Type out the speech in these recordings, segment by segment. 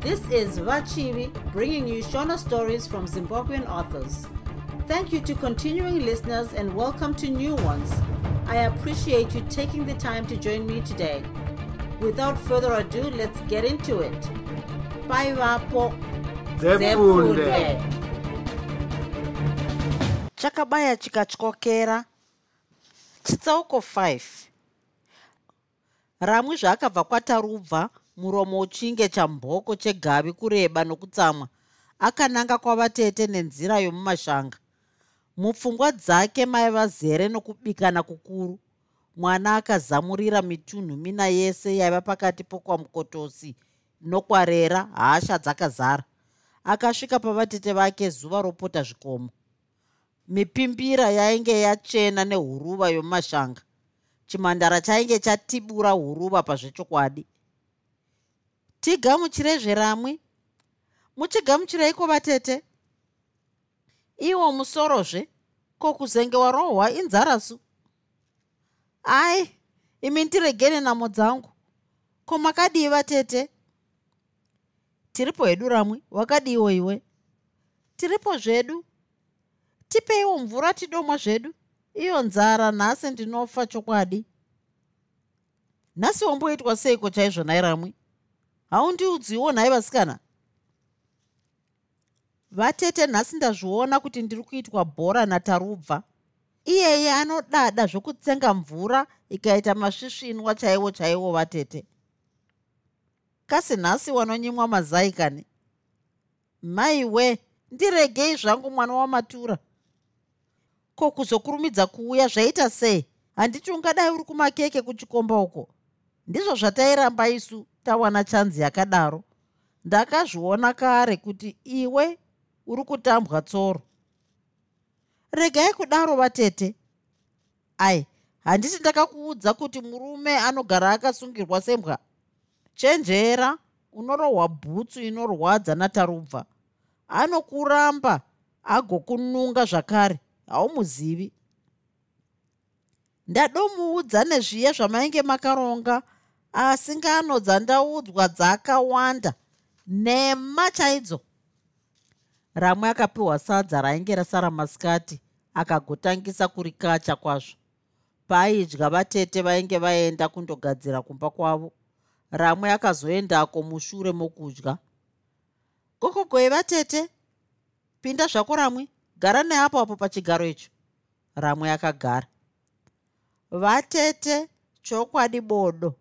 This is Vachivi bringing you Shona stories from Zimbabwean authors. Thank you to continuing listeners and welcome to new ones. I appreciate you taking the time to join me today. Without further ado, let's get into it. Bye, Vapo. Zefunde. chakabaya chikatyokera chitsauko 5 ramwi zvaakabva kwatarubva muromo uchinge chamboko chegavi kureba nokutsamwa akananga kwavatete nenzira yomumashanga. Mupfungwa dzake maiva zere nokubikana kukuru. Mwana akazamurira mitunhu mina yese yaiva pakati pokwamukotosi nokwarera hasha dzakazara. Akasvika pavatete vake zuva ropota zvikomo. Mipimbira yainge yachena nehuruva yomumashanga. Chimhandara chainge chatibura huruva pazvechokwadi tigamuchirei zveramwi. Muchigamuchireiko vatete? Iwo musorozve ko kuzenge warohwa inzarasu. Ai imi ndiregene nhamo dzangu. Ko makadii vatete? Tiripo hedu ramwi wakadiwo iwe. Tiripo zvedu? Tipeiwo mvura tidomwa zvedu? Iyo nzara nhasi ndinofa chokwadi. Nhasi wamboitwa seiko chaizvo nhai ramwi haundiudziwo nhai vasikana? Vatete nhasi ndazviona kuti ndiri kuitwa bhora natarubva. Iyeye anodada zvokutsenga mvura ikaita masvisvinwa chaiwo chaiwo vatete. Kasi nhasi wanonyimwa mazai kani maiwe ndiregei zvangu mwana wamatura. Ko kuzokurumidza kuuya zvaita sei? Handiti ungadai uri kumakeke kuchikomba uko ndizvo zvatairamba isu tawana chanzi yakadaro. Ndakazviona kare kuti iwe uri kutambwa tsoro. Regai kudaro vatete. Ai handiti ndakakuudza kuti murume anogara akasungirwa sembwa. Chenjera unorohwa bhutsu inorwadza natarubva. Anokuramba agokununga zvakare haumuzivi. Ndadomuudza nezviye zvamainge makaronga asi ngano dzandaudzwa dzakawanda. Nema chaidzo. Ramwe akapiwa sadza rainge rasara masikati akagotangisa kurikacha kwazvo. Paaidya vatete vainge vaenda kundogadzira kumba kwavo. Ramwe akazoendako mushure mokudya. Gokogoi vatete? Pinda zvako ramwe. Gara neapo apo pachigaro icho. Ramwe akagara. Vatete chokwadi bodo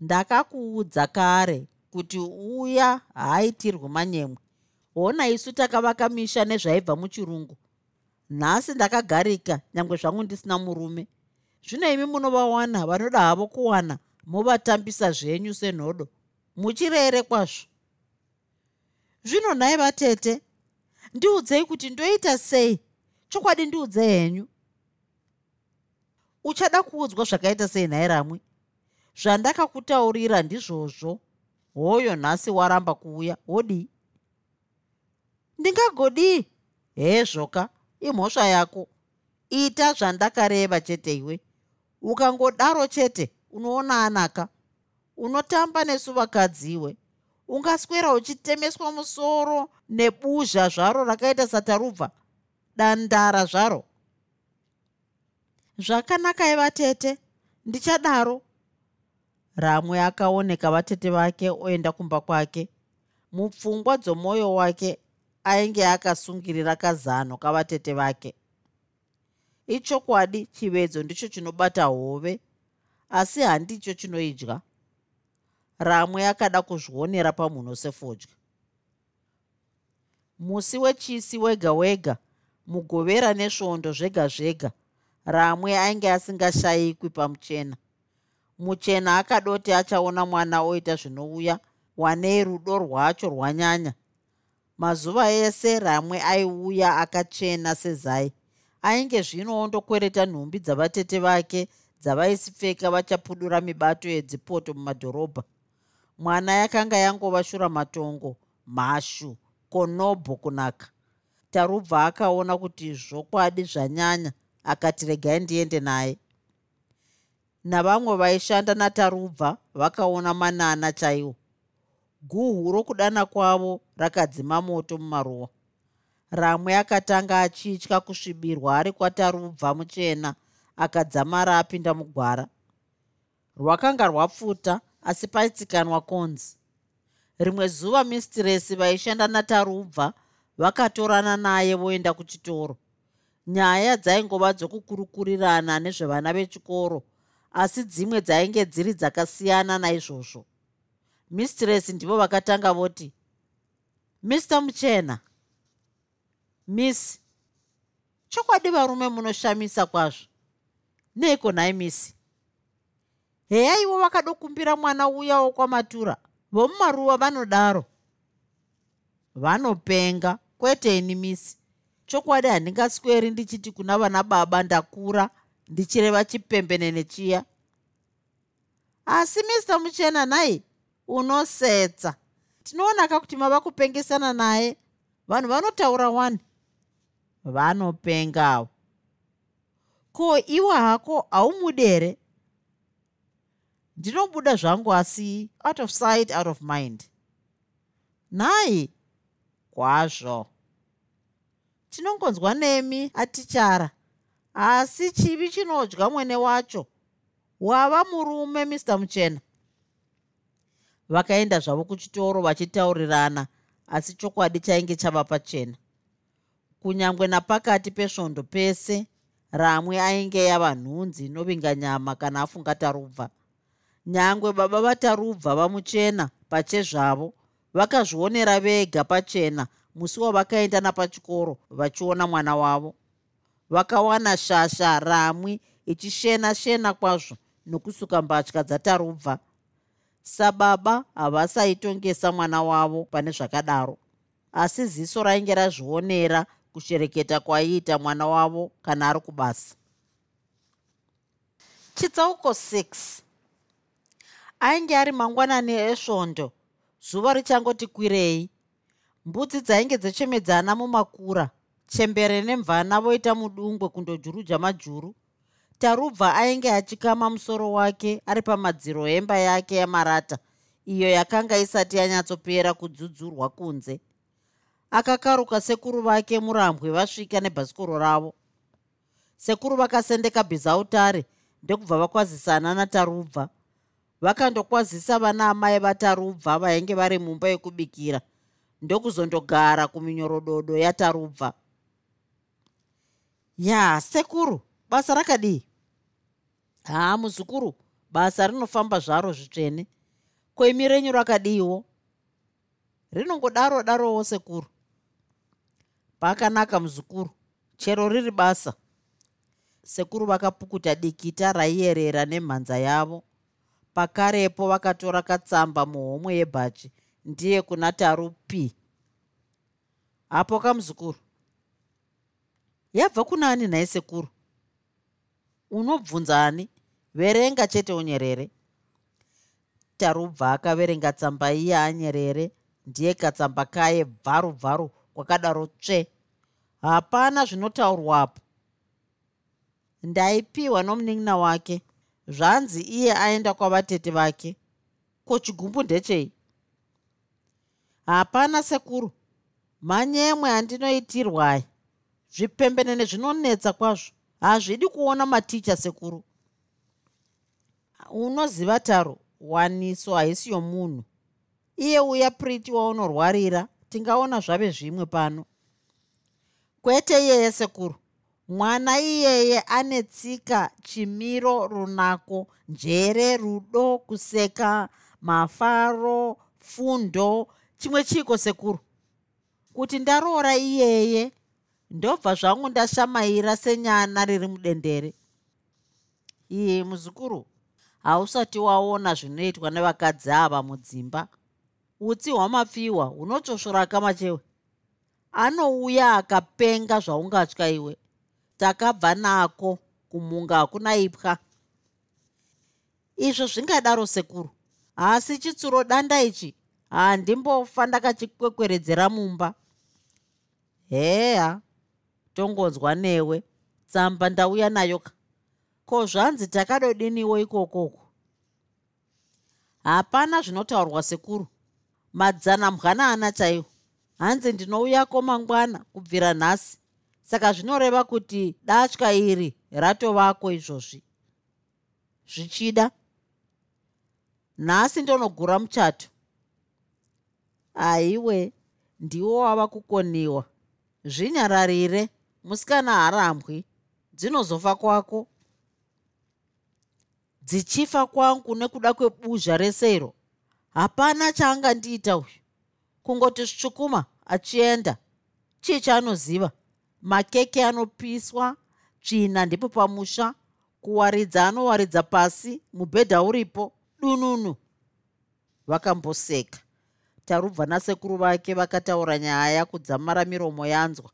ndakakuudza kare kuti uya haaitirwi manyemwe. Hona isu takavaka misha nezvaibva muchirungu. Nhasi ndakagarika nyange zvangu ndisina murume. Zvino imi munovawana vanoda havo kuwana movatambisa zvenyu senhodo. Muchirere kwazvo. Zvino nhai vatete ndiudzei kuti ndoita sei? Chokwadi ndiudze henyu. Uchada kuudzwa zvakaita sei nhai ramwe zvandakakutaurira ndizvozvo. Hoyo nhasi waramba kuuya wodii ndingagodii hezvoka imhosva yako. Ita zvandakareva chete iwe. Ukangodaro chete unoona anaka. Unotamba nesu vakadziwe ungaswera uchitemeswa musoro nebuzha zvaro rakaita satarubva dandara zvaro. Zvakanaka ivatete ndichadaro ramwe akaoneka vatete vake oenda kumba kwake. Mupfungwa dzomwoyo wake ainge akasungirira kazano kavatete vake. Ichokwadi chivedzo ndicho chinobata hove asi handicho chinoidya. Ramwe akada kuzvionera pamunhu sefodya. Musi wechisi wega wega mugovera nesvondo zvega zvega ramwe ainge asingashayikwi pamuchena muchena akadoti achaona mwana oita zvinouya wanei rudo rwacho rwanyanya. Mazuva ese ramwe aiuya akachena sezai. Ainge zvino ondokwereta nhumbi dzavatete vake dzavaisipfeka vachapudura mibato yedzipoto mumadhorobha. Mwana yakanga yangova shura matongo mhashu konobho kunaka. Tarubva akaona kuti zvokwadi zvanyanya akati regai ndiende naye navamwe vaishanda natarubva vakaona manana chaiwo. Guhu rokudana kwavo rakadzima moto mumaruwa. Ramwe akatanga achitya kusvibirwa ari kwatarubva muchena akadzamara apinda mugwara. Rwakanga rwapfuta asi paitsikanwa konzi. Rimwe zuva mistiresi vaishanda natarubva vakatorana naye voenda kuchitoro. Nyaya dzaingova dzokukurukurirana nezvevana vechikoro asi dzimwe dzainge dziri dzakasiyana naizvozvo. Mistiresi ndivo vakatanga voti mr muchena miss chokwadi varume munoshamisa kwazvo? Neiko nhai misi heyaiwo vakadokumbira mwana uya wokwamatura vomumaruva vanodaro. Vanopenga kwete ini misi chokwadi handingasweri ndichiti kuna vana baba ndakura ndichireva chipembenene chiya. Asi mr muchena nhai unosetsa. Tinoonaka kuti mava kupengesana naye. Vanhu vanotaura wani vanopengawo. Ko iwe hako haumudere ndinobuda zvangu asi out of sight out of mind. Nhai kwazvo. Tinongonzwa nemi atichara asi chivi chinodya mwene wacho wava murume mr muchena. Vakaenda zvavo kuchitoro vachitaurirana asi chokwadi chainge chava pachena. Kunyange napakati pesvondo pese ramwe ainge yava nhunzi inovinga nyama kana afunga tarubva. Nyangwe baba vatarubva vamuchena pachezvavo vakazvionera vega pachena musi wavakaenda napachikoro vachiona mwana wavo vakawana shasha ramwi ichishena shena kwazvo nokusuka mbatya dzatarubva. Sababa havasaitongesa mwana wavo pane zvakadaro asi ziso rainge razvionera kushereketa kwaiita mwana wavo kana ari kubasa. Chitsauko 6 ainge ari mangwanani esvondo zuva richangoti kwirei? Mbudzi dzainge dzechemedzana mumakura chembere nemvana voita mudungwe kundojuruja majuru. Tarubva ainge achikama musoro wake ari pamadziro emba yake yamarata iyo yakanga isati yanyatsopera kudzudzurwa kunze. Akakaruka sekuru vake murambwe vasvika nebhasikoro ravo. Sekuru vakasendeka bhizautare ndekubva vakwazisana natarubva. Vakandokwazisa vana amai vatarubva vainge vari mumba yekubikira ndokuzondogara kuminyorodoodo yatarubva ya sekuru basa rakadii? Haa muzukuru basa rinofamba zvaro zvitsvene. Koimi renyu rakadiiwo? Rinongodaro darowo sekuru. Pakanaka muzukuru. Chero riri basa. Sekuru vakapukuta dikita raiyerera nemhanza yavo. Pakarepo vakatora katsamba muhomwe yebhachi. Ndiye kuna taru p apo kamuzukuru yabva kuna ani nhai sekuru unobvunzani? Verenga chete unyerere. Tarubva akaverenga tsamba iye anyerere ndiye katsamba kaye bvaru bvaru kwakadaro tsve. Hapana zvinotaurwapo ndaipiwa nomunin'ina wake. Zvanzi iye aenda kwavatete vake. Ko chigumbu ndechei? Hapana sekuru. Manyemwe andinoitirwai zvipembenene zvinonetsa kwazvo. Hazvidi kuona maticha sekuru. Unoziva taro waniso haisi yomunhu iye uya priti waunorwarira tingaona zvave zvimwe pano. Kwete iyeye sekuru mwana iyeye ane tsika chimiro runako njere rudo kuseka mafaro fundo chimwe chiko sekuru? Kuti ndaroora iyeye ndobva zvangu ndashamaira senyana riri mudendere. Iye muzukuru hausati waona zvinoitwa nevakadzi ava mudzimba. Utsi hwamapfiwa hunotosvoraka machewe anouya akapenga zvaungatya iwe. Takabva nako kumunga hakuna ipwa. Izvo zvingadaro sekuru. Asi chitsuro danda ichi handimbofa ndakachikwekweredzera mumba. Heya tongonzwa newe. Tsamba ndauya nayo ka. Ko zvanzi takadodiniwo ikokoko hapana zvinotaurwa sekuru. Madzana mwanana chaiwo. Hanzi ndinouyako mangwana kubvira nhasi. Saka zvinoreva kuti datya iri ratovako izvozvi. Zvichida? Nhasi ndonogura muchato. Aiwe ndiwo wava kukoniwa. Zvinyararire musikana harambwi dzinozofa kwako. Dzichifa kwangu nekuda kwebuzha resero hapana chaangandiita uyu. Kungoti zvitsvukuma achienda chii chaanoziva? Makeke anopiswa tsvina ndipo pamusha kuwaridza anowaridza pasi mubhedha uripo dununu. Vakamboseka. Tarubva nasekuru vake vakataura nyaya kudzamara miromo yanzwa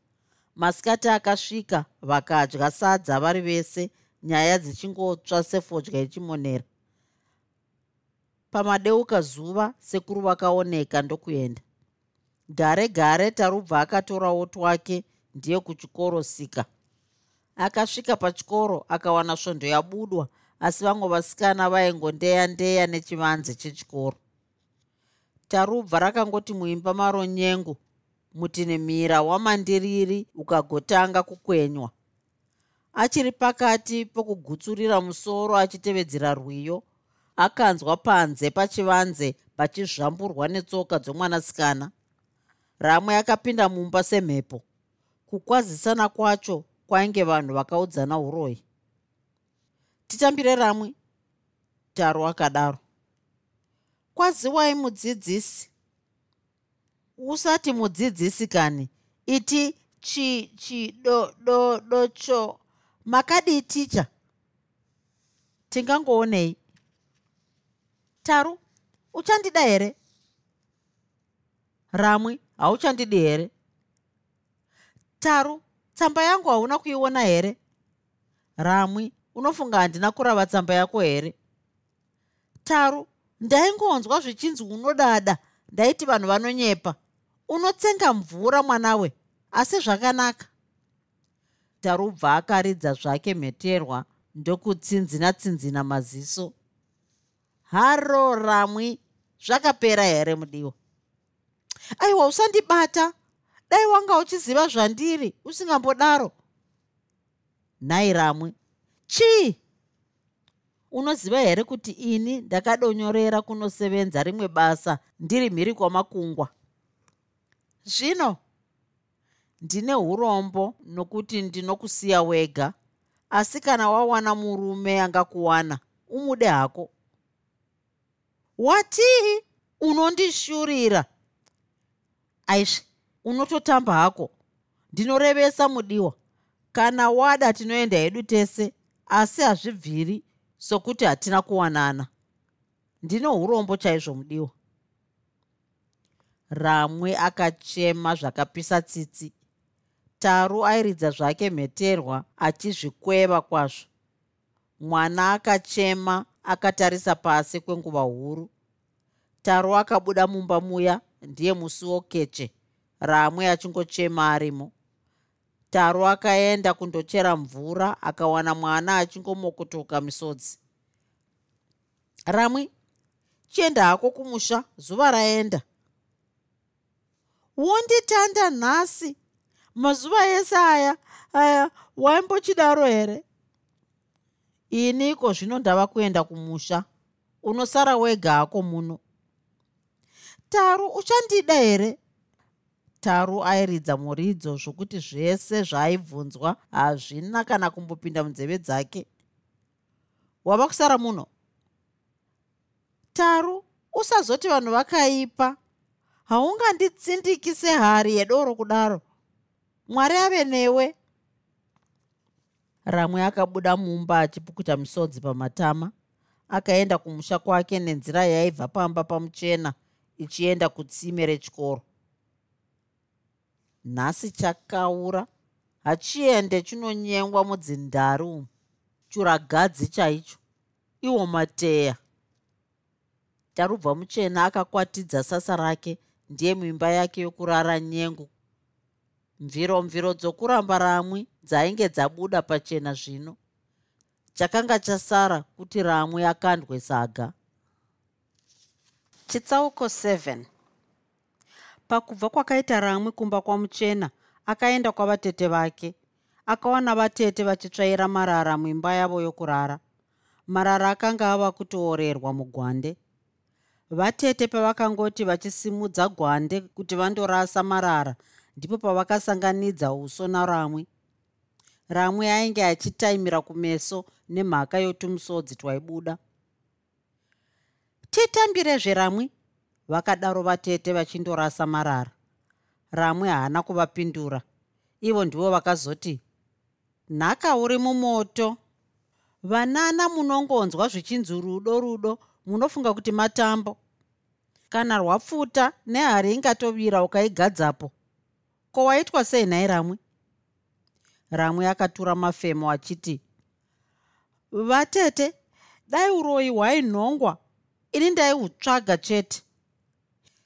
masikati akasvika vakadya sadza vari vese nyaya dzichingotsva sefodya ichimonera pamadeuka zuva sekuru vakaoneka ndokuenda. Gare gare tarubva akatorawo twake ndiye kuchikoro sika. Akasvika pachikoro akawana svondo yabudwa asi vamwe vasikana vaingondeya ndeya nechivanze chechikoro. Tarubva rakangoti muimba maronyengu mutinimira wamandiriri ukagotanga kukwenywa. Achiri pakati pokugutsurira musoro achitevedzera rwiyo akanzwa panze pachivanze pachizvamburwa netsoka dzomwanasikana. Ramwe akapinda mumba semhepo. Kukwazisana kwacho kwainge vanhu vakaudzana uroyi titambire ramwe taro akadaro. Kwaziwai mudzidzisi usati mudzidzisi kani iti chi chidododocho makadii ticha tingangoonei. Taru uchandida here? Ramwe hauchandidi here? Taru tsamba yangu hauna kuiona here? Ramwe unofunga handina kurava tsamba yako here? Taru ndaingonzwa zvichinzi unodada ndaiti vanhu vanonyepa unotsenga mvura mwanawe asi zvakanaka. Tarubva akaridza zvake mheterwa ndokutsinzina tsinzina maziso. Haro ramwi zvakapera here mudiwa? Aiwa usandibata. Dai wanga uchiziva zvandiri usingambodaro. Nhai ramwe chii? Unoziva here kuti ini ndakadonyorera kunosevenza rimwe basa ndiri mhiri kwamakungwa zvino ndine urombo nokuti ndinokusiya wega. Asi kana wawana murume angakuwana umude hako. Watii unondishurira? Aisvi unototamba hako? Ndinorevesa mudiwa. Kana wada tinoenda hedu tese asi hazvibviri sokuti hatina kuwanana. Ndino urombo chaizvo mudiwa ramwe akachema zvakapisa tsitsi. Taru airidza zvake mheterwa achizvikweva kwazvo. Mwana akachema akatarisa pasi kwenguva huru. Taru akabuda mumba muya ndiye musiwo keche ramwe achingochema arimo. Taru akaenda kundochera mvura akawana mwana achingomokotoka misodzi. Ramwe chienda hako kumusha zuva raenda wonditanda nhasi. Mazuva ese aya aya waimbochidaro here? Iniko zvino ndava kuenda kumusha. Unosara wega hako muno. Taru uchandida here? Taru airidza muridzo zvokuti zvese zvaaibvunzwa hazvina kana kumbopinda munzeve dzake. Wava kusara muno? Taru usazoti vanhu vakaipa haunganditsindiki sehari yedoro kudaro. Mwari ave newe. Ramwe akabuda mumba achipukuta misodzi pamatama akaenda kumusha kwake nenzira yaibva pamba pamuchena ichienda kutsime rechikoro. Nhasi chakaura hachiende chinonyengwa mudzindari umu churagadzi chaicho iwo mateya. Tarubva muchena akakwatidza sasa rake ndiye mimba yake yokurara nyengu mviro mviro dzokuramba ramwi dzainge dzabuda pachena zvino. Chakanga chasara kuti ramwe akandwe saga. Chitsauko 7 pakubva kwakaita ramwe kumba kwamuchena akaenda kwavatete vake. Akawana vatete vachitsvaira marara muimba yavo yokurara. Marara akanga ava kutoorerwa mugwande vatete pavakangoti vachisimudza gwande kuti vandorasa marara ndipo pavakasanganidza uso naramwe. Ramwe ainge achitaimira kumeso nemhaka yotumusodzi twaibuda. Titambirezve ramwe vakadaro vatete vachindorasa marara. Ramwe haana kuvapindura. Ivo ndivo vakazoti nhaka uri mumoto. Vanana munongonzwa zvichinzi rudo rudo munofunga kuti matambo. Kana rwapfuta nehari ingatovira ukaigadzapo ko waitwa sei nhai ramwe ramwe akatura mafemo achiti vatete dai uroyi hwainhongwa ini ndaihutsvaga chete.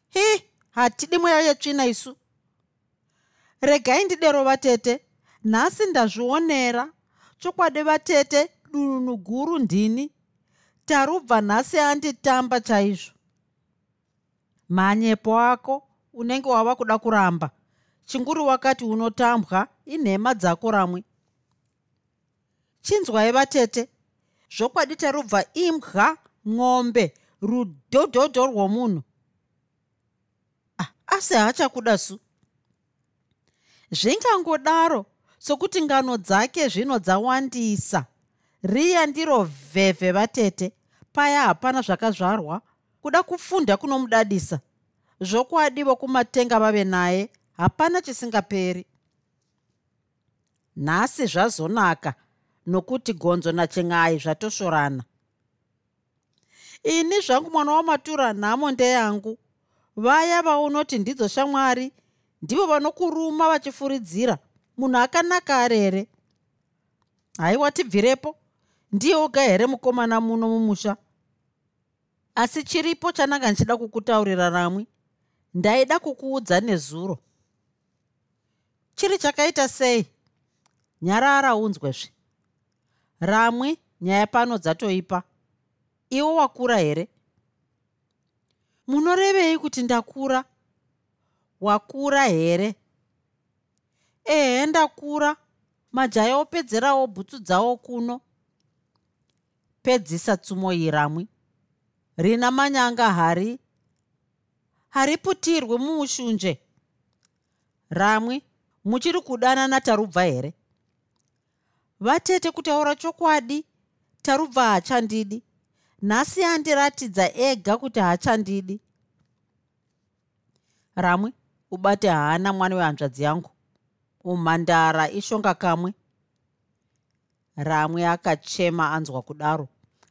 Hi hatidi mweya yetsvina isu. Regai ndidero vatete nhasi ndazvionera. Chokwadi vatete dununu guru ndini tarubva nhasi anditamba chaizvo. Manyepo ako unenge wava kuda kuramba. Chinguri wakati unotambwa inhema dzako ramwe. Chinzwai vatete zvokwadi tarubva imbwa mwombe rudhodhodho rwomunhu. Ah, asi hachakuda su? Zvingangodaro sokuti ngano dzake zvino dzawandisa riya ndiro vhevhe vatete. Paya hapana zvakazvarwa. Kuda kufunda kunomudadisa. Zvokwadi vokumatenga vave naye hapana chisingaperi. Nhasi zvazonaka nokuti gonzo nachen'ai zvatosvorana ini zvangu mwana wamatura nhamo ndeyangu vaya vaunoti ndidzo shamwari ndivo vanokuruma vachifuridzira. Munhu akanaka ari here haiwa tibvirepo ndiye oga here mukomana muno mumusha? Asi chiripo chananga ndichida kukutaurira ramwe ndaida kukuudza nezuro. Chiri chakaita sei? Nyarara unzwezve ramwe nyaya pano dzatoipa. Iwo wakura here? Munorevei kuti ndakura? Wakura here? Ehe ndakura. Majaya opedzerawo bhutsu dzawo kuno pedzisa tsumo iyi ramwe rina manyanga hari hariputirwe mumushunje ramwe muchiri kudanana tarubva here? Vatete kutaura chokwadi tarubva haachandidi nhasi andiratidza ega kuti haachandidi ramwe ubate haana mwana wehanzvadzi yangu. Umhandara ishonga kamwe ramwe akachema anzwa kudaro.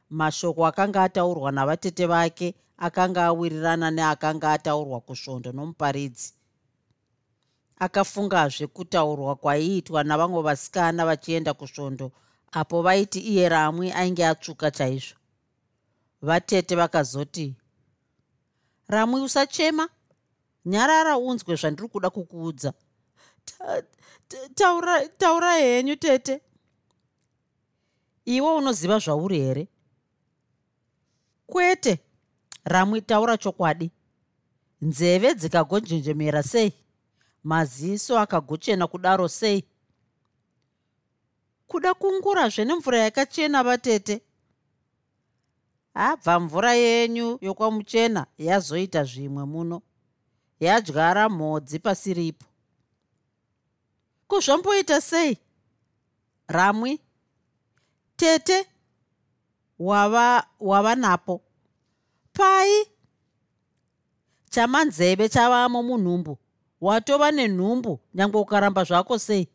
Mashoko akanga ataurwa navatete vake akanga awirirana neakanga ataurwa kusvondo nomuparidzi. Akafungazve kutaurwa kwaiitwa navamwe vasikana vachienda kusvondo apo vaiti iye ramwe ainge atsvuka chaizvo. Vatete vakazoti ramwe usachema? Nyarara unzwe zvandiri kuda kukuudza. Taura taura henyu tete iwe unoziva zvauri here? Kwete ramwe taura chokwadi. Nzeve dzikagonjenjemera sei? Maziso akagochena kudaro sei? Kuda kungurazve nemvura yakachena vatete. Abva mvura yenyu yokwamuchena yazoita zvimwe muno. Yadyara mhodzi pasiripo. Kuzvamboita sei? Ramwi tete wava wava napo. Pai chamanzeve chavamo munhumbu. Watova nenhumbu nyange ukaramba zvako sei?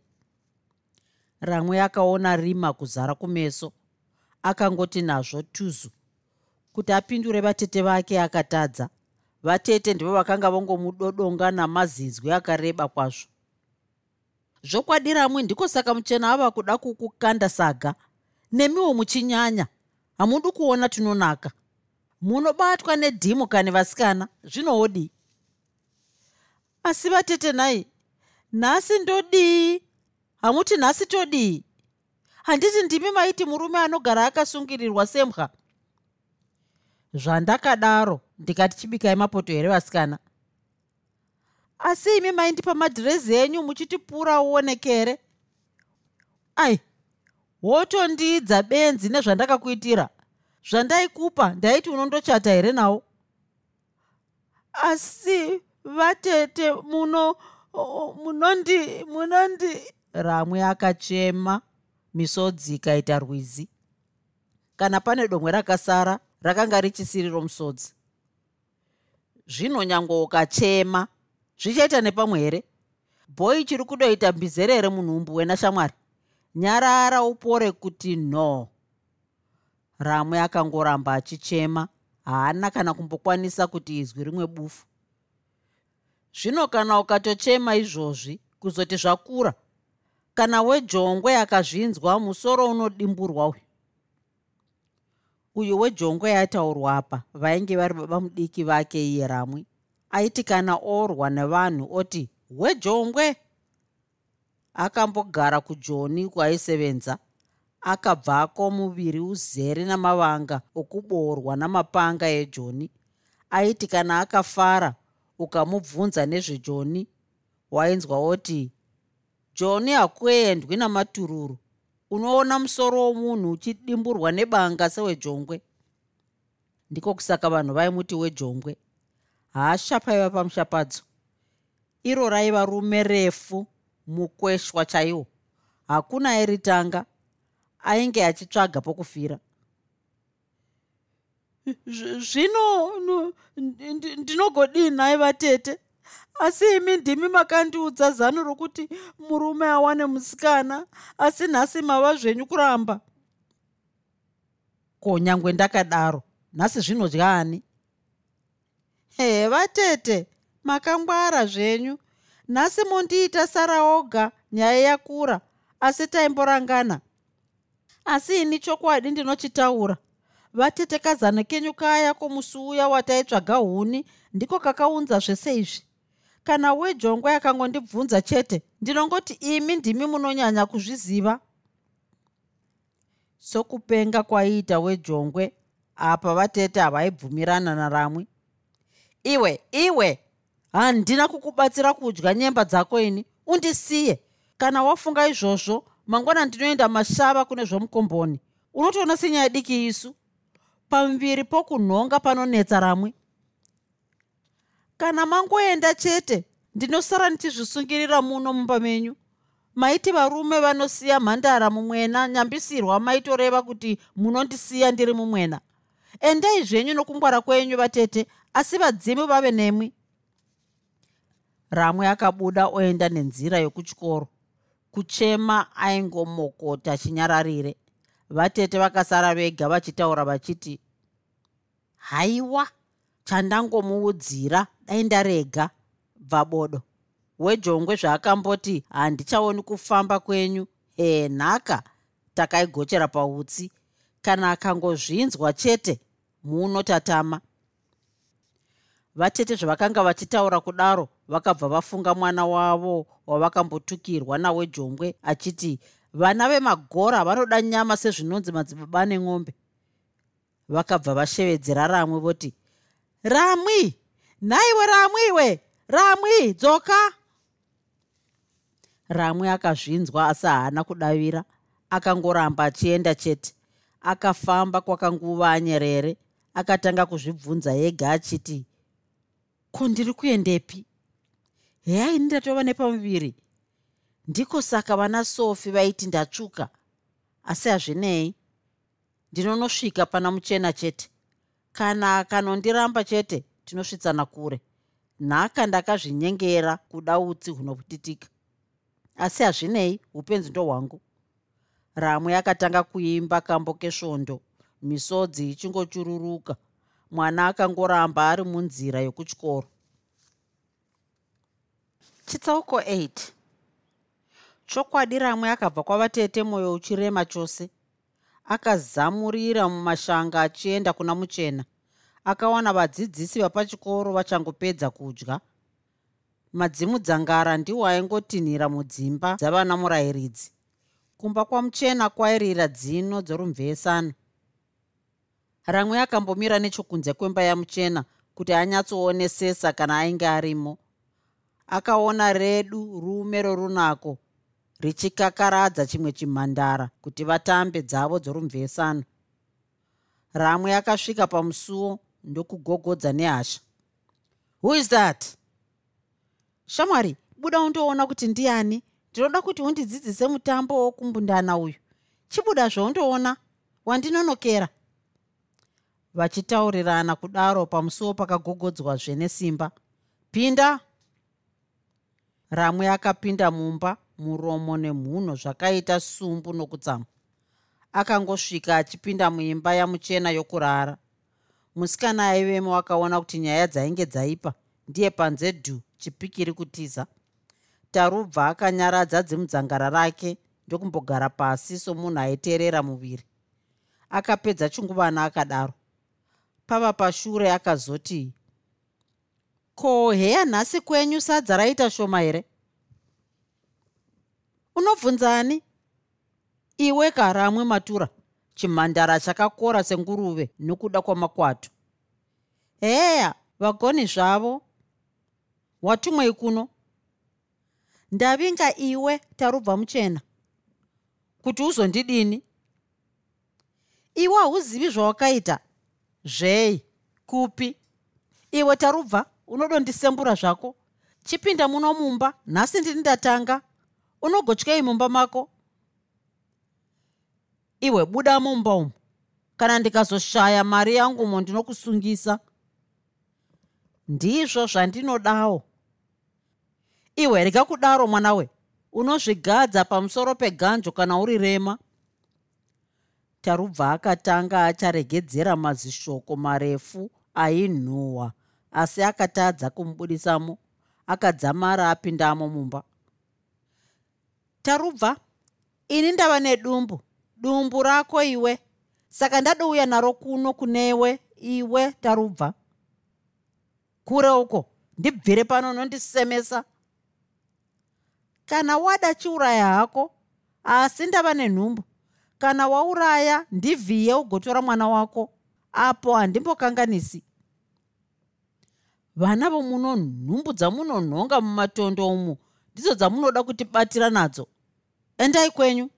Ramwe akaona rima kuzara kumeso akangoti nazvo tuzu. Kuti apindure vatete vake akatadza. Vatete ndivo vakanga vangomudodonga namazinzwi akareba kwazvo. Zvokwadi ramwe ndiko saka muchena ava kuda kukukanda saga nemiwo muchinyanya. Hamudi kuona tinonaka. Munobatwa nedhimu kani vasikana? Zvinoodii asi vatete nai nhasi ndodii hamuti nhasi todii handiti ndimi maiti murume anogara akasungirirwa sembwa? Zvandakadaro ndikati chibikai mapoto here vasikana? Asi imi maindipa madhirezi enyu muchitipura uonekere? Ai wotondidza benzi nezvandakakuitira. Zvandaikupa ndaiti unondochata here nawo asi vatete muno munondi munondi. Ramwe akachema misodzi ikaita rwizi. Kana pane domwe rakasara rakanga richisiri romusodzi zvino nyange ukachema zvichaita nepamwe here? Bhoi chiri kudoita mbizerere munhumbu wena shamwari nyarara upore kuti no. Ramwe akangoramba achichema haana kana kumbokwanisa kuti izwi rimwe bufu. Zvino kana ukatochema izvozvi kuzoti zvakura kana wejongwe akazvinzwa musoro unodimburwa uyu. Uyu wejongwe ataurwa apa vainge vari baba mudiki vake iye ramwe aiti kana orwa nevanhu oti wejongwe akambogara kujoni kwaaisevenza akabvako muviri uzere namavanga okuboorwa namapanga ejoni. Aiti kana akafara ukamubvunza nezvejoni wainzwa oti joni hakuendwi namatururu. Unoona musoro womunhu uchidimburwa nebanga sewejongwe. Ndiko kusaka vanhu vaimuti wejongwe. Hasha paiva pamushapadzo iro raiva rume refu mukweshwa chaiwo. Hakuna airitanga ainge achitsvaga pokufira. Zvino ndinogodini aiva tete asi imi ndimi makandiudza zano rokuti murume awane musikana asi nhasi mava zvenyu kuramba. Ko nyangwe ndakadaro nhasi zvinodyani heva tete makangwara zvenyu nhasi mondiita sara oga nyaya yakura asi taimborangana. Asi ini chokwadi ndinochitaura vatetekazana kenyu kaya kumusi uya wataitsvaga huni ndiko kakaunza zvese izvi kana wejongwe akangondibvunza chete ndinongoti imi ndimi munonyanya kuzviziva. Sokupenga kwaiita wejongwe apa vatete havaibvumirana naramwe iwe iwe handina kukubatsira kudya nyemba dzako ini. Undisiye. Kana wafunga izvozvo mangwana ndinoenda mashava kune zvomukomboni. Unotoona senyaya diki isu? Pamuviri pokunhonga panonetsa ramwe. Kana mangoenda chete ndinosara ndichizvisungirira muno mumba menyu. Maiti varume vanosiya mhandara mumwena nyambisirwa maitoreva kuti munondisiya ndiri mumwena. Endai zvenyu nokungwara kwenyu vatete asi vadzimu vave nemwi ramwe akabuda oenda nenzira yokuchikoro. Kuchema aingomokota chinyararire. Vatete vakasara vega vachitaura vachiti haiwa chandangomuudzira dai ndarega bvabodo wejongwe zvaakamboti handichaoni kufamba kwenyu. Henhaka takaigochera pautsi. Kana akangozvinzwa chete munotatama vatete zvavakanga vachitaura kudaro vakabva vafunga mwana wavo wavakambotukirwa nawejongwe achiti vana vemagora vanoda nyama sezvinonzi madzibaba nemwombe vakabva vashevedzera ramwe voti ramwi nhaiwe ramwiwe ramwi dzoka. Ramwe akazvinzwa asi haana kudavira akangoramba achienda chete. Akafamba kwakanguva anyerere akatanga kuzvibvunza ega achiti ko ndiri kuendepi heya ini ndatova nepamuviri. Ndiko saka vana sofi vaiti ndatsvuka asi hazvinei. Ndinonosvika pana muchena chete. Kana akanondiramba chete tinosvitsana kure. Nhaka ndakazvinyengera kuda utsi hunoputitika. Asi hazvinei upenzi ndohwangu. Ramwe akatanga kuimba kambo kesvondo. Misodzi ichingochururuka. Mwana akangoramba ari munzira yokutyoro chitsauko 8 chokwadi ramwe akabva kwavatete mwoyo uchirema chose. Akazamurira mumashanga achienda kuna muchena. Akawana vadzidzisi vapachikoro vachangopedza kudya. Madzimudzangara ndiwo aingotinhira mudzimba dzavana murayiridzi kumba kwamuchena kwairira dzino dzorumvesana. Ramwe akambomira nechokunze kwemba yamuchena kuti anyatsoonesesa kana ainge arimo akaona redu rume rorunako richikakaradza chimwe chimhandara kuti vatambe dzavo dzorumvesano ramwe akasvika pamusuwo ndokugogodza nehasha. Who is that? Shamwari buda undoona kuti ndiani? Ndinoda kuti undidzidzise mutambo wokumbundana uyu. Chibuda zvaundoona? Wandinonokera. Vachitaurirana kudaro pamusuwo pakagogodzwazve nesimba. Pinda ramwe akapinda mumba muromo nemhuno zvakaita sumbu nokutsamwa akangosvika achipinda muimba yamuchena yokurara. Musikana aivemo akaona kuti nyaya dzainge dzaipa. Ndiye panze dhu chipikiri kutiza. Tarubva akanyaradza dzimudzangara rake ndokumbogara pasi somunhu aiteerera muviri. Akapedza chinguvana akadaro. Pava pashure akazoti ko heya nhasi kwenyu sadza raita shoma here? Unobvunzani? Iwe karamwe matura chimhandara chakakora senguruve nokuda kwamakwatu. Heya vagoni zvavo watumwei kuno ndavinga iwe tarubva muchena kuti uzondidini? Iwe hauzivi zvawakaita? Zvei? Kupi? Iwe tarubva unodondisembura zvako. Chipinda muno mumba nhasi ndini ndatanga unogotyei mumba mako. Iwe buda mumba umu. Kana ndikazoshaya mari yangumo ndinokusungisa ndizvo zvandinodawo. Iwe rega kudaro mwana we unozvigadza pamusoro peganjo kana uri rema. Tarubva akatanga acharegedzera mazishoko marefu ainhuhwa asi akatadza kumubudisamo akadzamara apindamo mumba. Tarubva ini ndava nedumbu dumbu rako iwe. Saka ndadouya naro kuno kunewe iwe tarubva. Kure uko ndibvire pano nondisemesa. Kana wada chiuraya hako asi ndava nenhumbu. Kana wauraya ndivhiye ugotora mwana wako apo handimbokanganisi vana vomuno nhumbu dzamunonhonga mumatondo umu ndidzo dzamunoda kutibatira nadzo. Endai kwenyu.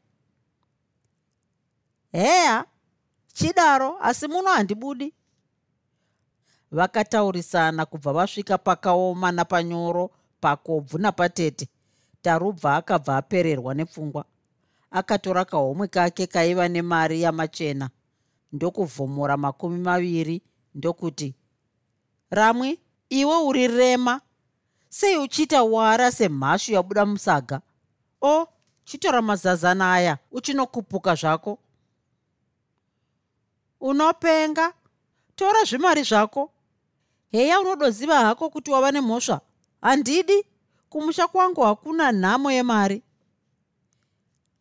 Heya chidaro asi muno handibudi. Vakataurisana kubva vasvika pakaoma napanyoro pakobvu napatete. Tarubva akabva apererwa nepfungwa. Akatora kahomwe kake kaiva nemari yamachena. Ndokuvhomora makumi maviri ndokuti ramwi iwe uri rema sei uchiita wara semhashu yabuda musaga? O chitora mazazana aya uchinokupuka zvako. Unopenga? Tora zvimari zvako. Heya unodoziva hako kuti wava nemhosva? Handidi? Kumusha kwangu hakuna nhamo yemari.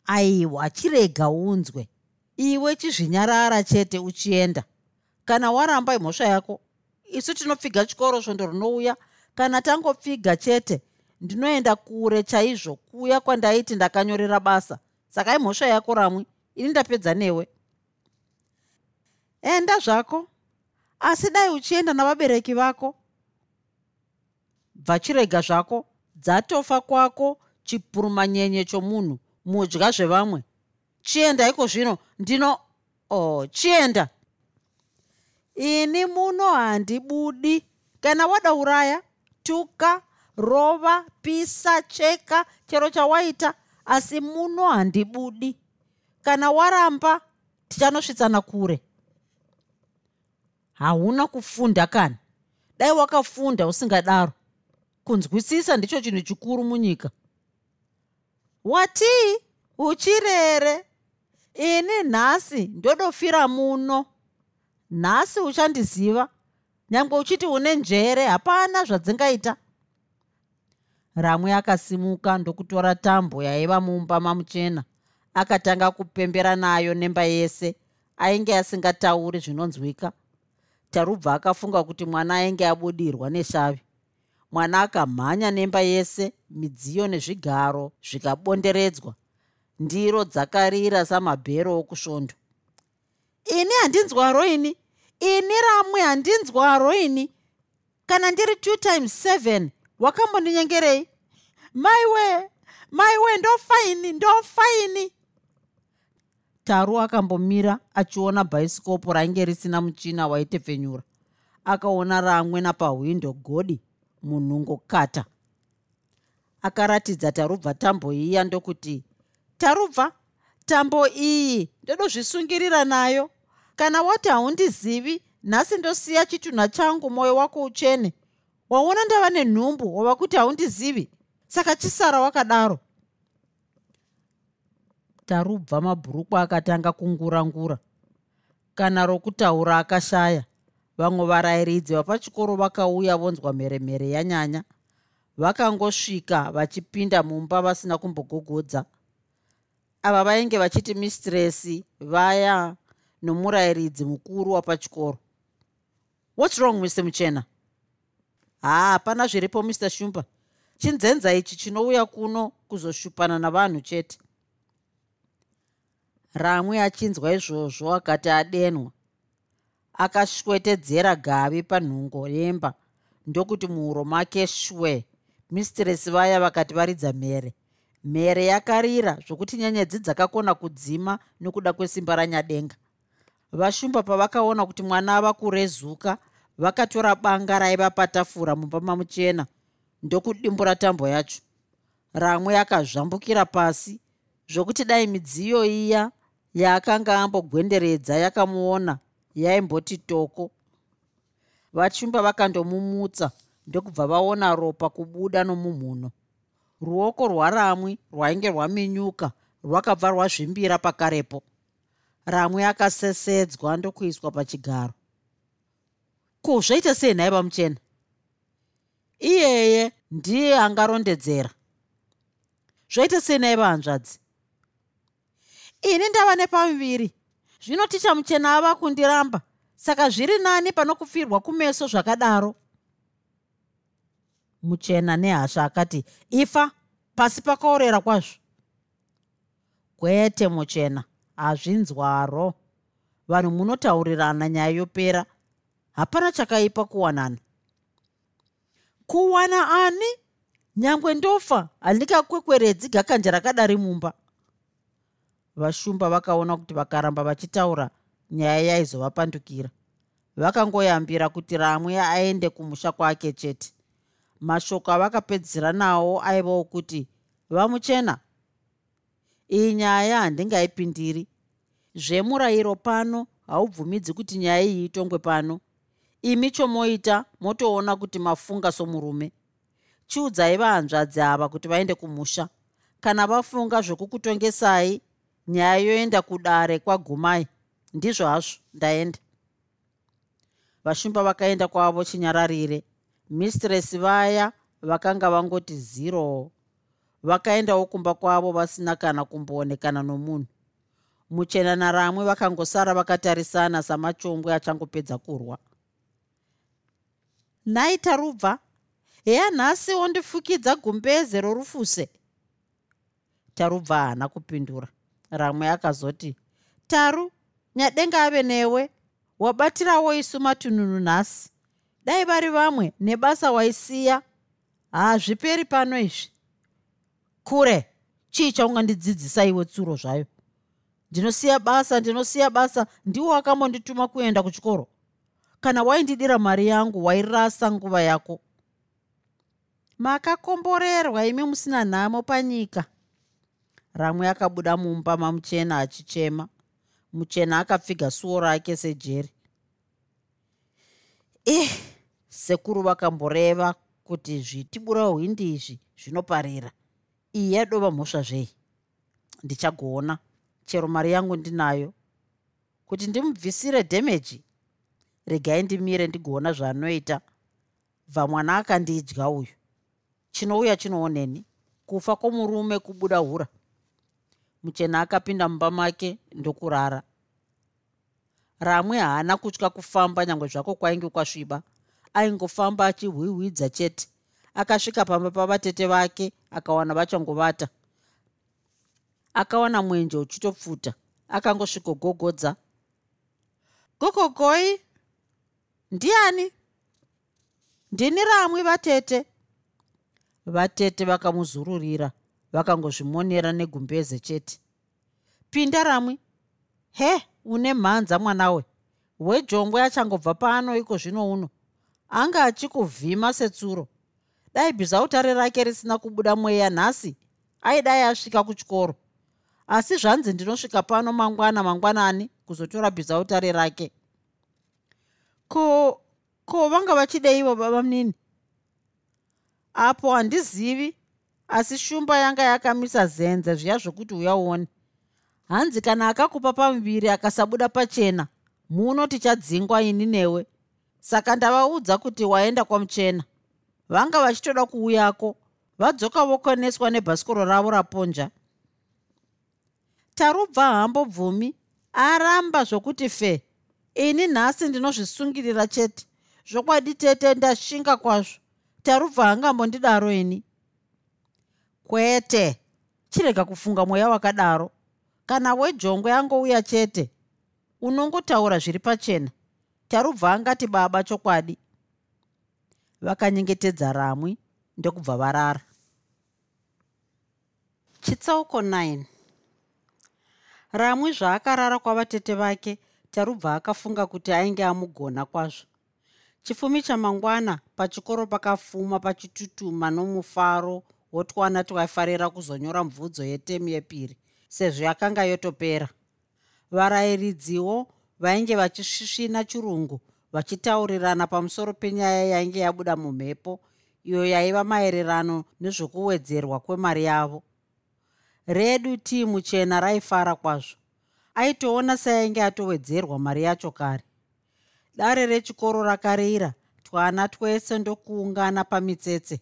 Aiwa chirega unzwe. Iwe chizvinyarara chete uchienda. Kana waramba imhosva yako isu tinopfiga chikoro svondo rinouya. Kana tangopfiga chete ndinoenda kure chaizvo kuya kwandaiti ndakanyorera basa. Saka imhosva yako ramwe ini ndapedza newe. Enda zvako. Asi dai uchienda navabereki vako. Bvachirega zvako dzatofa kwako chipurumanyenye chomunhu mudya zvevamwe. Chienda iko zvino ndino o oh, chienda ini muno handibudi. Kana wada uraya tuka rova pisa cheka chero chawaita asi muno handibudi. Kana waramba tichanosvitsana kure. Hauna kufunda kana? Dai wakafunda usingadaro. Kunzwisisa ndicho chinhu chikuru munyika. Watii uchirere. Ini nhasi ndodofira muno nhasi uchandiziva nyange uchiti une njere hapana zvadzingaita. Ramwe akasimuka ndokutora tambo yaiva mumba mamuchena akatanga kupembera nayo nemba yese ainge asingatauri zvinonzwika. Tarubva akafunga kuti mwana ainge abudirwa neshavi. Mwana akamhanya nemba yese midziyo nezvigaro zvikabonderedzwa. Ndiro dzakarira samabhero okusvondo ini handinzwaro ini. Ini ramwe handinzwaro ini. Kana ndiri 2 times 7 wakambondinyengerei? Maiwe maiwe ndofaini ndofaini. Taru akambomira achiona bhaisikopo rainge risina muchina waitepfenyura. Akaona ramwe napahwindo godi munhungokata. Akaratidza tarubva tambo iya ndokuti tarubva tambo iyi ndodozvisungirira nayo kana wati haundizivi nhasi ndosiya chitunha changu mwoyo wako utsvene waona ndava nenhumbu wava kuti haundizivi? Saka chisara wakadaro. Tarubva mabhurukwa akatanga kungurangura. Kana rokutaura akashaya vamwe varayiridzi vapachikoro vakauya vonzwa mheremhere yanyanya. Vakangosvika vachipinda mumba vasina kumbogogodza. Ava vainge vachiti mistresi vaya nomurayiridzi mukuru wapachikoro. Whats wrong mr muchena? Haa hapana zviripo mr shumba chinzenza ichi chinouya kuno kuzoshupana navanhu chete. Ramwe achinzwa izvozvo akati adenwa. Akashwetedzera gavi panhungo yemba ndokuti muhuro make shwe. Mistresi vaya vakati varidza mhere. Mhere yakarira zvokuti nyenyedzi dzakakona kudzima nokuda kwesimba ranyadenga vashumba pavakaona kuti mwana ava kurezuka vakatora banga raiva patafura mumba mamuchena ndokudimbura tambo yacho. Ramwe akazvambukira pasi zvokuti dai midziyo iya yaakanga ambogwenderedza yakamuona yaimboti toko. Vachumba vakandomumutsa ndokubva vaona ropa kubuda nomumhuno. Ruoko rwaramwi rwainge rwaminyuka rwakabva rwazvimbira pakarepo ramwe akasesedzwa ndokuiswa pachigaro. Ko zvaita sei nhaiva muchena iyeye ndiye angarondedzera. Zvaita sei naiva hanzvadzi ini ndava nepamuviri. Zvino ticha muchena ava kundiramba. Saka zviri nani pano kufirwa kumeso zvakadaro? Muchena nehasha akati ifa pasi pakaorera kwazvo. Kwete muchena hazvinzwaro. Vanhu munotaurirana nyaya yopera hapana chakaipa kuwanana. Kuwana ani? Nyangwe ndofa handikakwekweredzi gakanja rakadari mumba. Vashumba vakaona kuti vakaramba vachitaura nyaya yaizovapandukira. Vakangoyambira kuti ramwe aende kumusha kwake chete. Mashoko avakapedzisira nawo aivawo kuti vamuchena iyi nyaya handingaipindiri zvemurayiro pano haubvumidzi kuti nyaya iyi itongwe pano. Imi chomoita motoona kuti mafunga somurume. Chiudzai vahanzvadzi ava kuti vaende kumusha. Kana vafunga zvokukutongesai nyaya yoenda kudare kwagumai. Ndizvo hazvo ndaenda. Vashumba vakaenda kwavo chinyararire. Mistresi vaya vakanga vangoti ziro vakaendawo kumba kwavo vasina kana kumboonekana nomunhu. Muchena naramwe vakangosara vakatarisana samachombwe achangopedza kurwa. Nhai tarubva heya nhasi wondifukidza gumbeze rorufuse. Tarubva haana kupindura. Ramwe akazoti taru nyadenga ave newe wabatirawo isu matununu nhasi. Dai vari vamwe nebasa waisiya. Haazviperi pano izvi kure. Chii chaungandidzidzisa iwe tsuro zvayo? Ndinosiya basa ndinosiya basa. Ndiwo akambondituma kuenda kuchikoro. Kana waindidira mari yangu wairasa nguva yako. Makakomborerwa imi musina nhamo panyika. Ramwe akabuda mumba mamuchena achichema. Muchena akapfiga suo rake sejeri. Eh sekuru vakamboreva kuti zvitibura hwindi izvi zvinoparira iyi yadova mhosva zvei ndichagoona chero mari yangu ndinayo. Kuti ndimubvisire dhemeji regai ndimire ndigoona zvaanoita. Bva mwana akandidya uyu. Chinouya chinooneni. Kufa kwomurume kubuda hura. Muchena akapinda mumba make ndokurara. Ramwe haana kutya kufamba nyange zvako kwainge kwasviba. Aingofamba achihwihwidza chete akasvika pamba pavatete vake akawana vachangovata akawana mwenje uchitopfuta akangosvikogogodza gogogoi ndiani? Ndini ramwe vatete. Vatete vakamuzururira vakangozvimonera negumbeze chete. Pinda ramwi. He une mhanza mwanawe. Wejongwe achangobva pano iko zvino uno. Anga achikuvhima setsuro dai bhizautare rake risina kubuda mweya nhasi. Aidai asvika kuchikoro. Asi zvanzi ndinosvika pano mangwana mangwanani kuzotora bhizautare rake. Ko ko vanga vachideivo baba munini apo handizivi asi shumba yanga yakamisa zenze zviya zvokuti uyauone hanzi kana akakupa pamuviri akasabuda pachena muno tichadzingwa ini newe. Saka ndavaudza kuti waenda kwamuchena vanga vachitoda kuuyako vadzoka vokoneswa nebhasikoro ravo raponja. Tarubva hambo bvumi aramba zvokuti fe ini nhasi ndinozvisungirira chete zvokwadi tete ndashinga kwazvo. Tarubva hangambondidaro ini. Kwete chirega kufunga mweya wakadaro. Kana wejongwe angouya chete unongotaura zviri pachena. Tarubva angati baba chokwadi vakanyengetedza ramwi ndokubva varara. Chitsauko 9 ramwi zvaakarara kwavatete vake tarubva akafunga kuti ainge amugona kwazvo. Chifumi chamangwana pachikoro pakafuma pachitutuma nomufaro wotwana twaifarira kuzonyora mubvudzo yetemu yepiri sezvo yakanga yotopera. Varayiridziwo vainge vachisvisvina chirungu vachitaurirana pamusoro penyaya yainge yabuda mumhepo iyo yaiva maererano nezvokuwedzerwa kwemari yavo. Redu timu chena raifara kwazvo. Aitoona seainge atowedzerwa mari yacho kare. Dare rechikoro rakarira twana twese ndokuungana pamitsetse.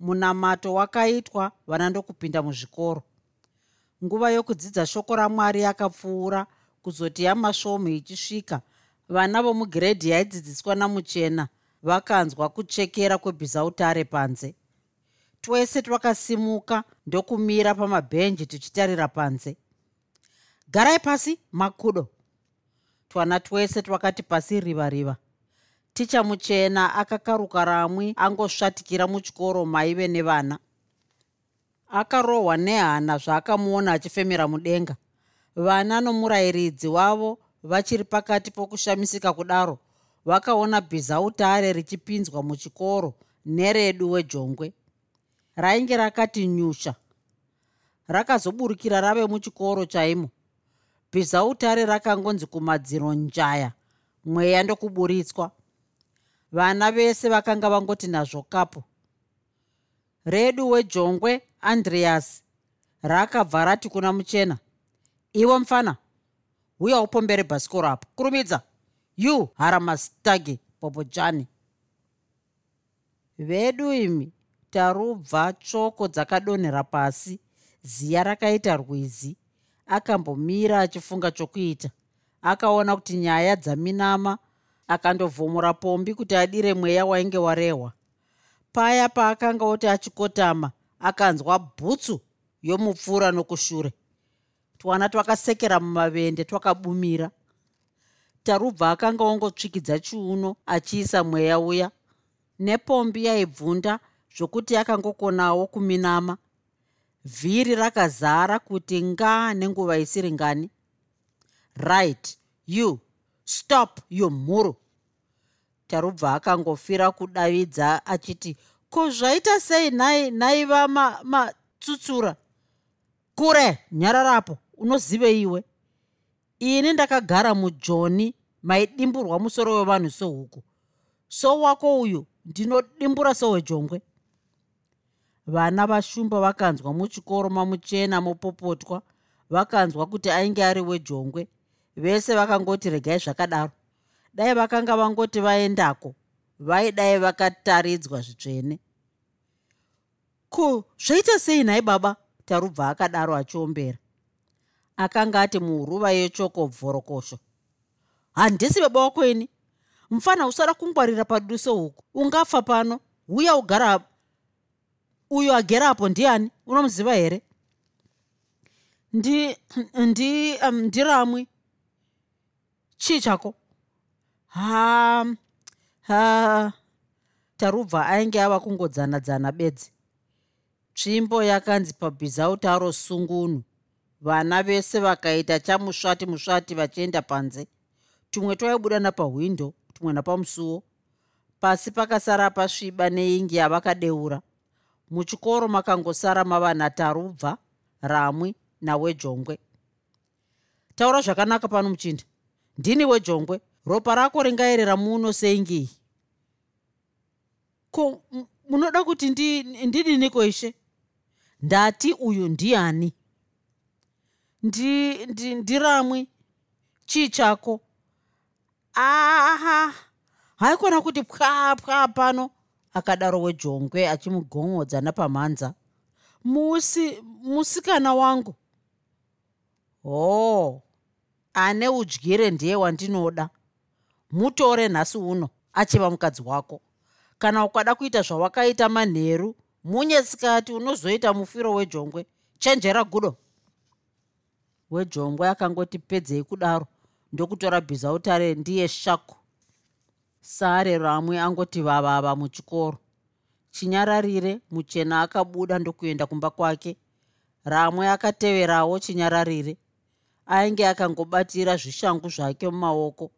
Munamato wakaitwa vana ndokupinda muzvikoro. Nguva yokudzidza shoko ramwari yakapfuura kuzoti yamasvomu ichisvika vana vomugiredhi yaidzidziswa namuchena vakanzwa kuchekera kwebhizautare panze. Twese twakasimuka ndokumira pamabhenji tichitarira panze. Garai pasi makudo. Twana twese twakati pasi riva riva. Ticha muchena akakaruka ramwi angosvatikira muchikoro maive nevana. Akarohwa nehana zvaakamuona achifemera mudenga. Vana nomurayiridzi wavo vachiri pakati pokushamisika kudaro vakaona bhizautare richipinzwa muchikoro neredu wejongwe. Rainge rakati nyusha rakazoburukira rave muchikoro chaimo. Bhizautare rakangonzi kumadziro njaya mweya ndokuburitswa. Vana vese vakanga vangoti nazvo kapo redu wejongwe andreas rakabva rati kuna muchena iwe mufana uya upombere bhasikoro apo kurumidza you haramastagi bobojani vedu imi tarubva tsvoko dzakadonhera pasi ziya rakaita rwizi. Akambomira achifunga chokuita. Akaona kuti nyaya dzaminama akandovhomora pombi kuti adire mweya wainge warehwa. Paya paakanga oti achikotama akanzwa bhutsu yomupfuura nokushure twana twakasekera mumavende twakabumira. Tarubva akanga ongotsvikidza chiuno achiisa mweya uya. Nepombi yaibvunda zvokuti akangokonawo kuminama. Vhiri rakazara kuti nga nenguva isiri ngani. Right you stop you mhuru tarubva akangofira kudavidza achiti ko zvaita sei nhai nhaiva matsutsura? Ma, kure nyararapo unozive iwe. Ini ndakagara mujoni maidimburwa musoro wevanhu sehuku. So wako uyu ndinodimbura sewejongwe. Vana vashumba vakanzwa muchikoro mamuchena mopopotwa vakanzwa kuti ainge ari wejongwe. Vese vakangoti regai zvakadaro. Dai vakanga vangoti vaendako vaidai vakataridzwa zvitsvene. Ko zvaita sei nhai baba? Tarubva akadaro achiombera akanga ati muhuruva yechoko bvorokosho handisi baba wako ini. Mufana usada kungwarira paduso huku. Ungafa pano. Uya ugara uyo agerapo ndiani? Unomuziva here? Ndi ndi um, ndiramwi chii chako? Ha ha tarubva ainge ava kungodzana dzana bedzi. Tsvimbo yakanzi pabhizautaro sungunu vana vese vakaita chamusvati musvati vachienda panze. Tumwe twaibuda napahwindo tumwe napamusuwo pasi pakasara pasviba neingi yavakadeura. Muchikoro makangosara mava natarubva ramwi nawejongwe. Taura zvakanaka pano muchinda. Ndini wejongwe ropa rako ringaerera muno seingiyi ko munoda kuti ndidiniko ishe? Ndati uyu ndiani ndiramwi ndi, chii chako? Aha haikona kuti pwa pwa pano. Akadaro wejongwe achimugomodza napamhanza musi musikana wangu. Hoo ane udyire ndiye wandinoda. Mutore nhasi uno achiva mukadzi wako. Kana ukada kuita zvawakaita manheru munyesikati unozoita mufiro wejongwe. Chenjera gudo wejongwe akangoti pedzei kudaro ndokutora bhizautare ndiye shako sare ramwe angoti vavava muchikoro. Chinyararire muchena akabuda ndokuenda kumba kwake. Ramwe akateverawo chinyararire ainge akangobatira zvishangu zvake mumaoko.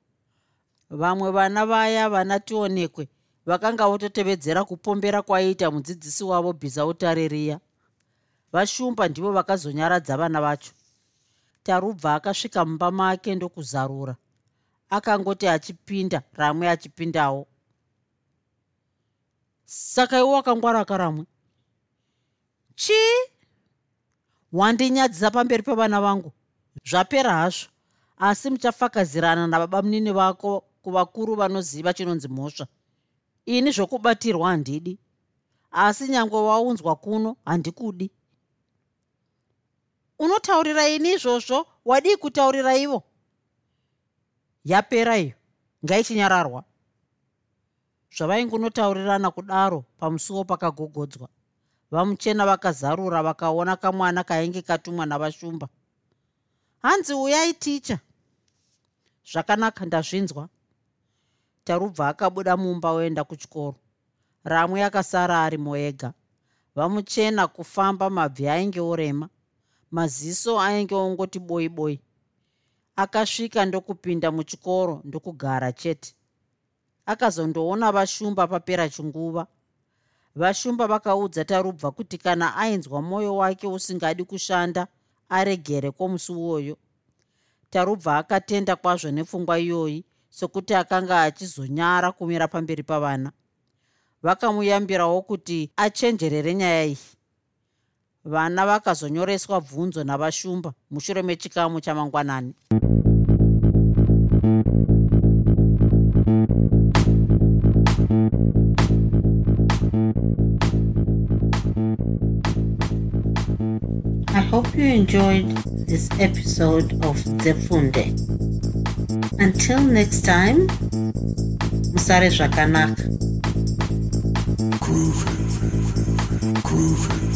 Vamwe vana vaya vana tionekwe vakanga vototevedzera kupombera kwaiita mudzidzisi wavo bhizautare riya. Vashumba ndivo vakazonyaradza vana vacho tarubva akasvika mumba make ndokuzarura. Akangoti achipinda ramwe achipindawo. Saka iwo wakangwara karamwe chii? Wandinyadzisa pamberi pevana vangu? Zvapera hazvo. Asi muchafakazirana nababa munini vako kuvakuru vanoziva chinonzi mhosva. Ini zvokubatirwa handidi. Asi nyange waunzwa kuno handikudi unotaurira ini izvozvo? Wadii kutaurira ivo? Yapera iyo. Ngaichinyararwa zvavaingunotaurirana kudaro pamusuwo pakagogodzwa. Vamuchena vakazarura vakaona kamwana kainge katumwa navashumba. Hanzi uyai ticha zvakanaka ndazvinzwa. Tarubva akabuda mumba oenda kuchikoro. Ramwe akasara ari moega. Vamuchena kufamba mabvi ainge orema maziso ainge ongoti boi boi akasvika ndokupinda muchikoro ndokugara chete. Akazondoona vashumba papera chinguva. Vashumba vakaudza tarubva kuti kana ainzwa mwoyo wake usingadi kushanda aregere kwomusi uwoyo. Tarubva akatenda kwazvo nepfungwa iyoyi sokuti akanga achizonyara kumira pamberi pavana. Vakamuyambirawo kuti achenjerere nyaya iyi vana vakazonyoreswa bvunzo navashumba mushure mechikamu chamangwanani I hope you enjoyed this episode of Zefunde. Until next time, Musare Zvakanaka. Groovy, groovy.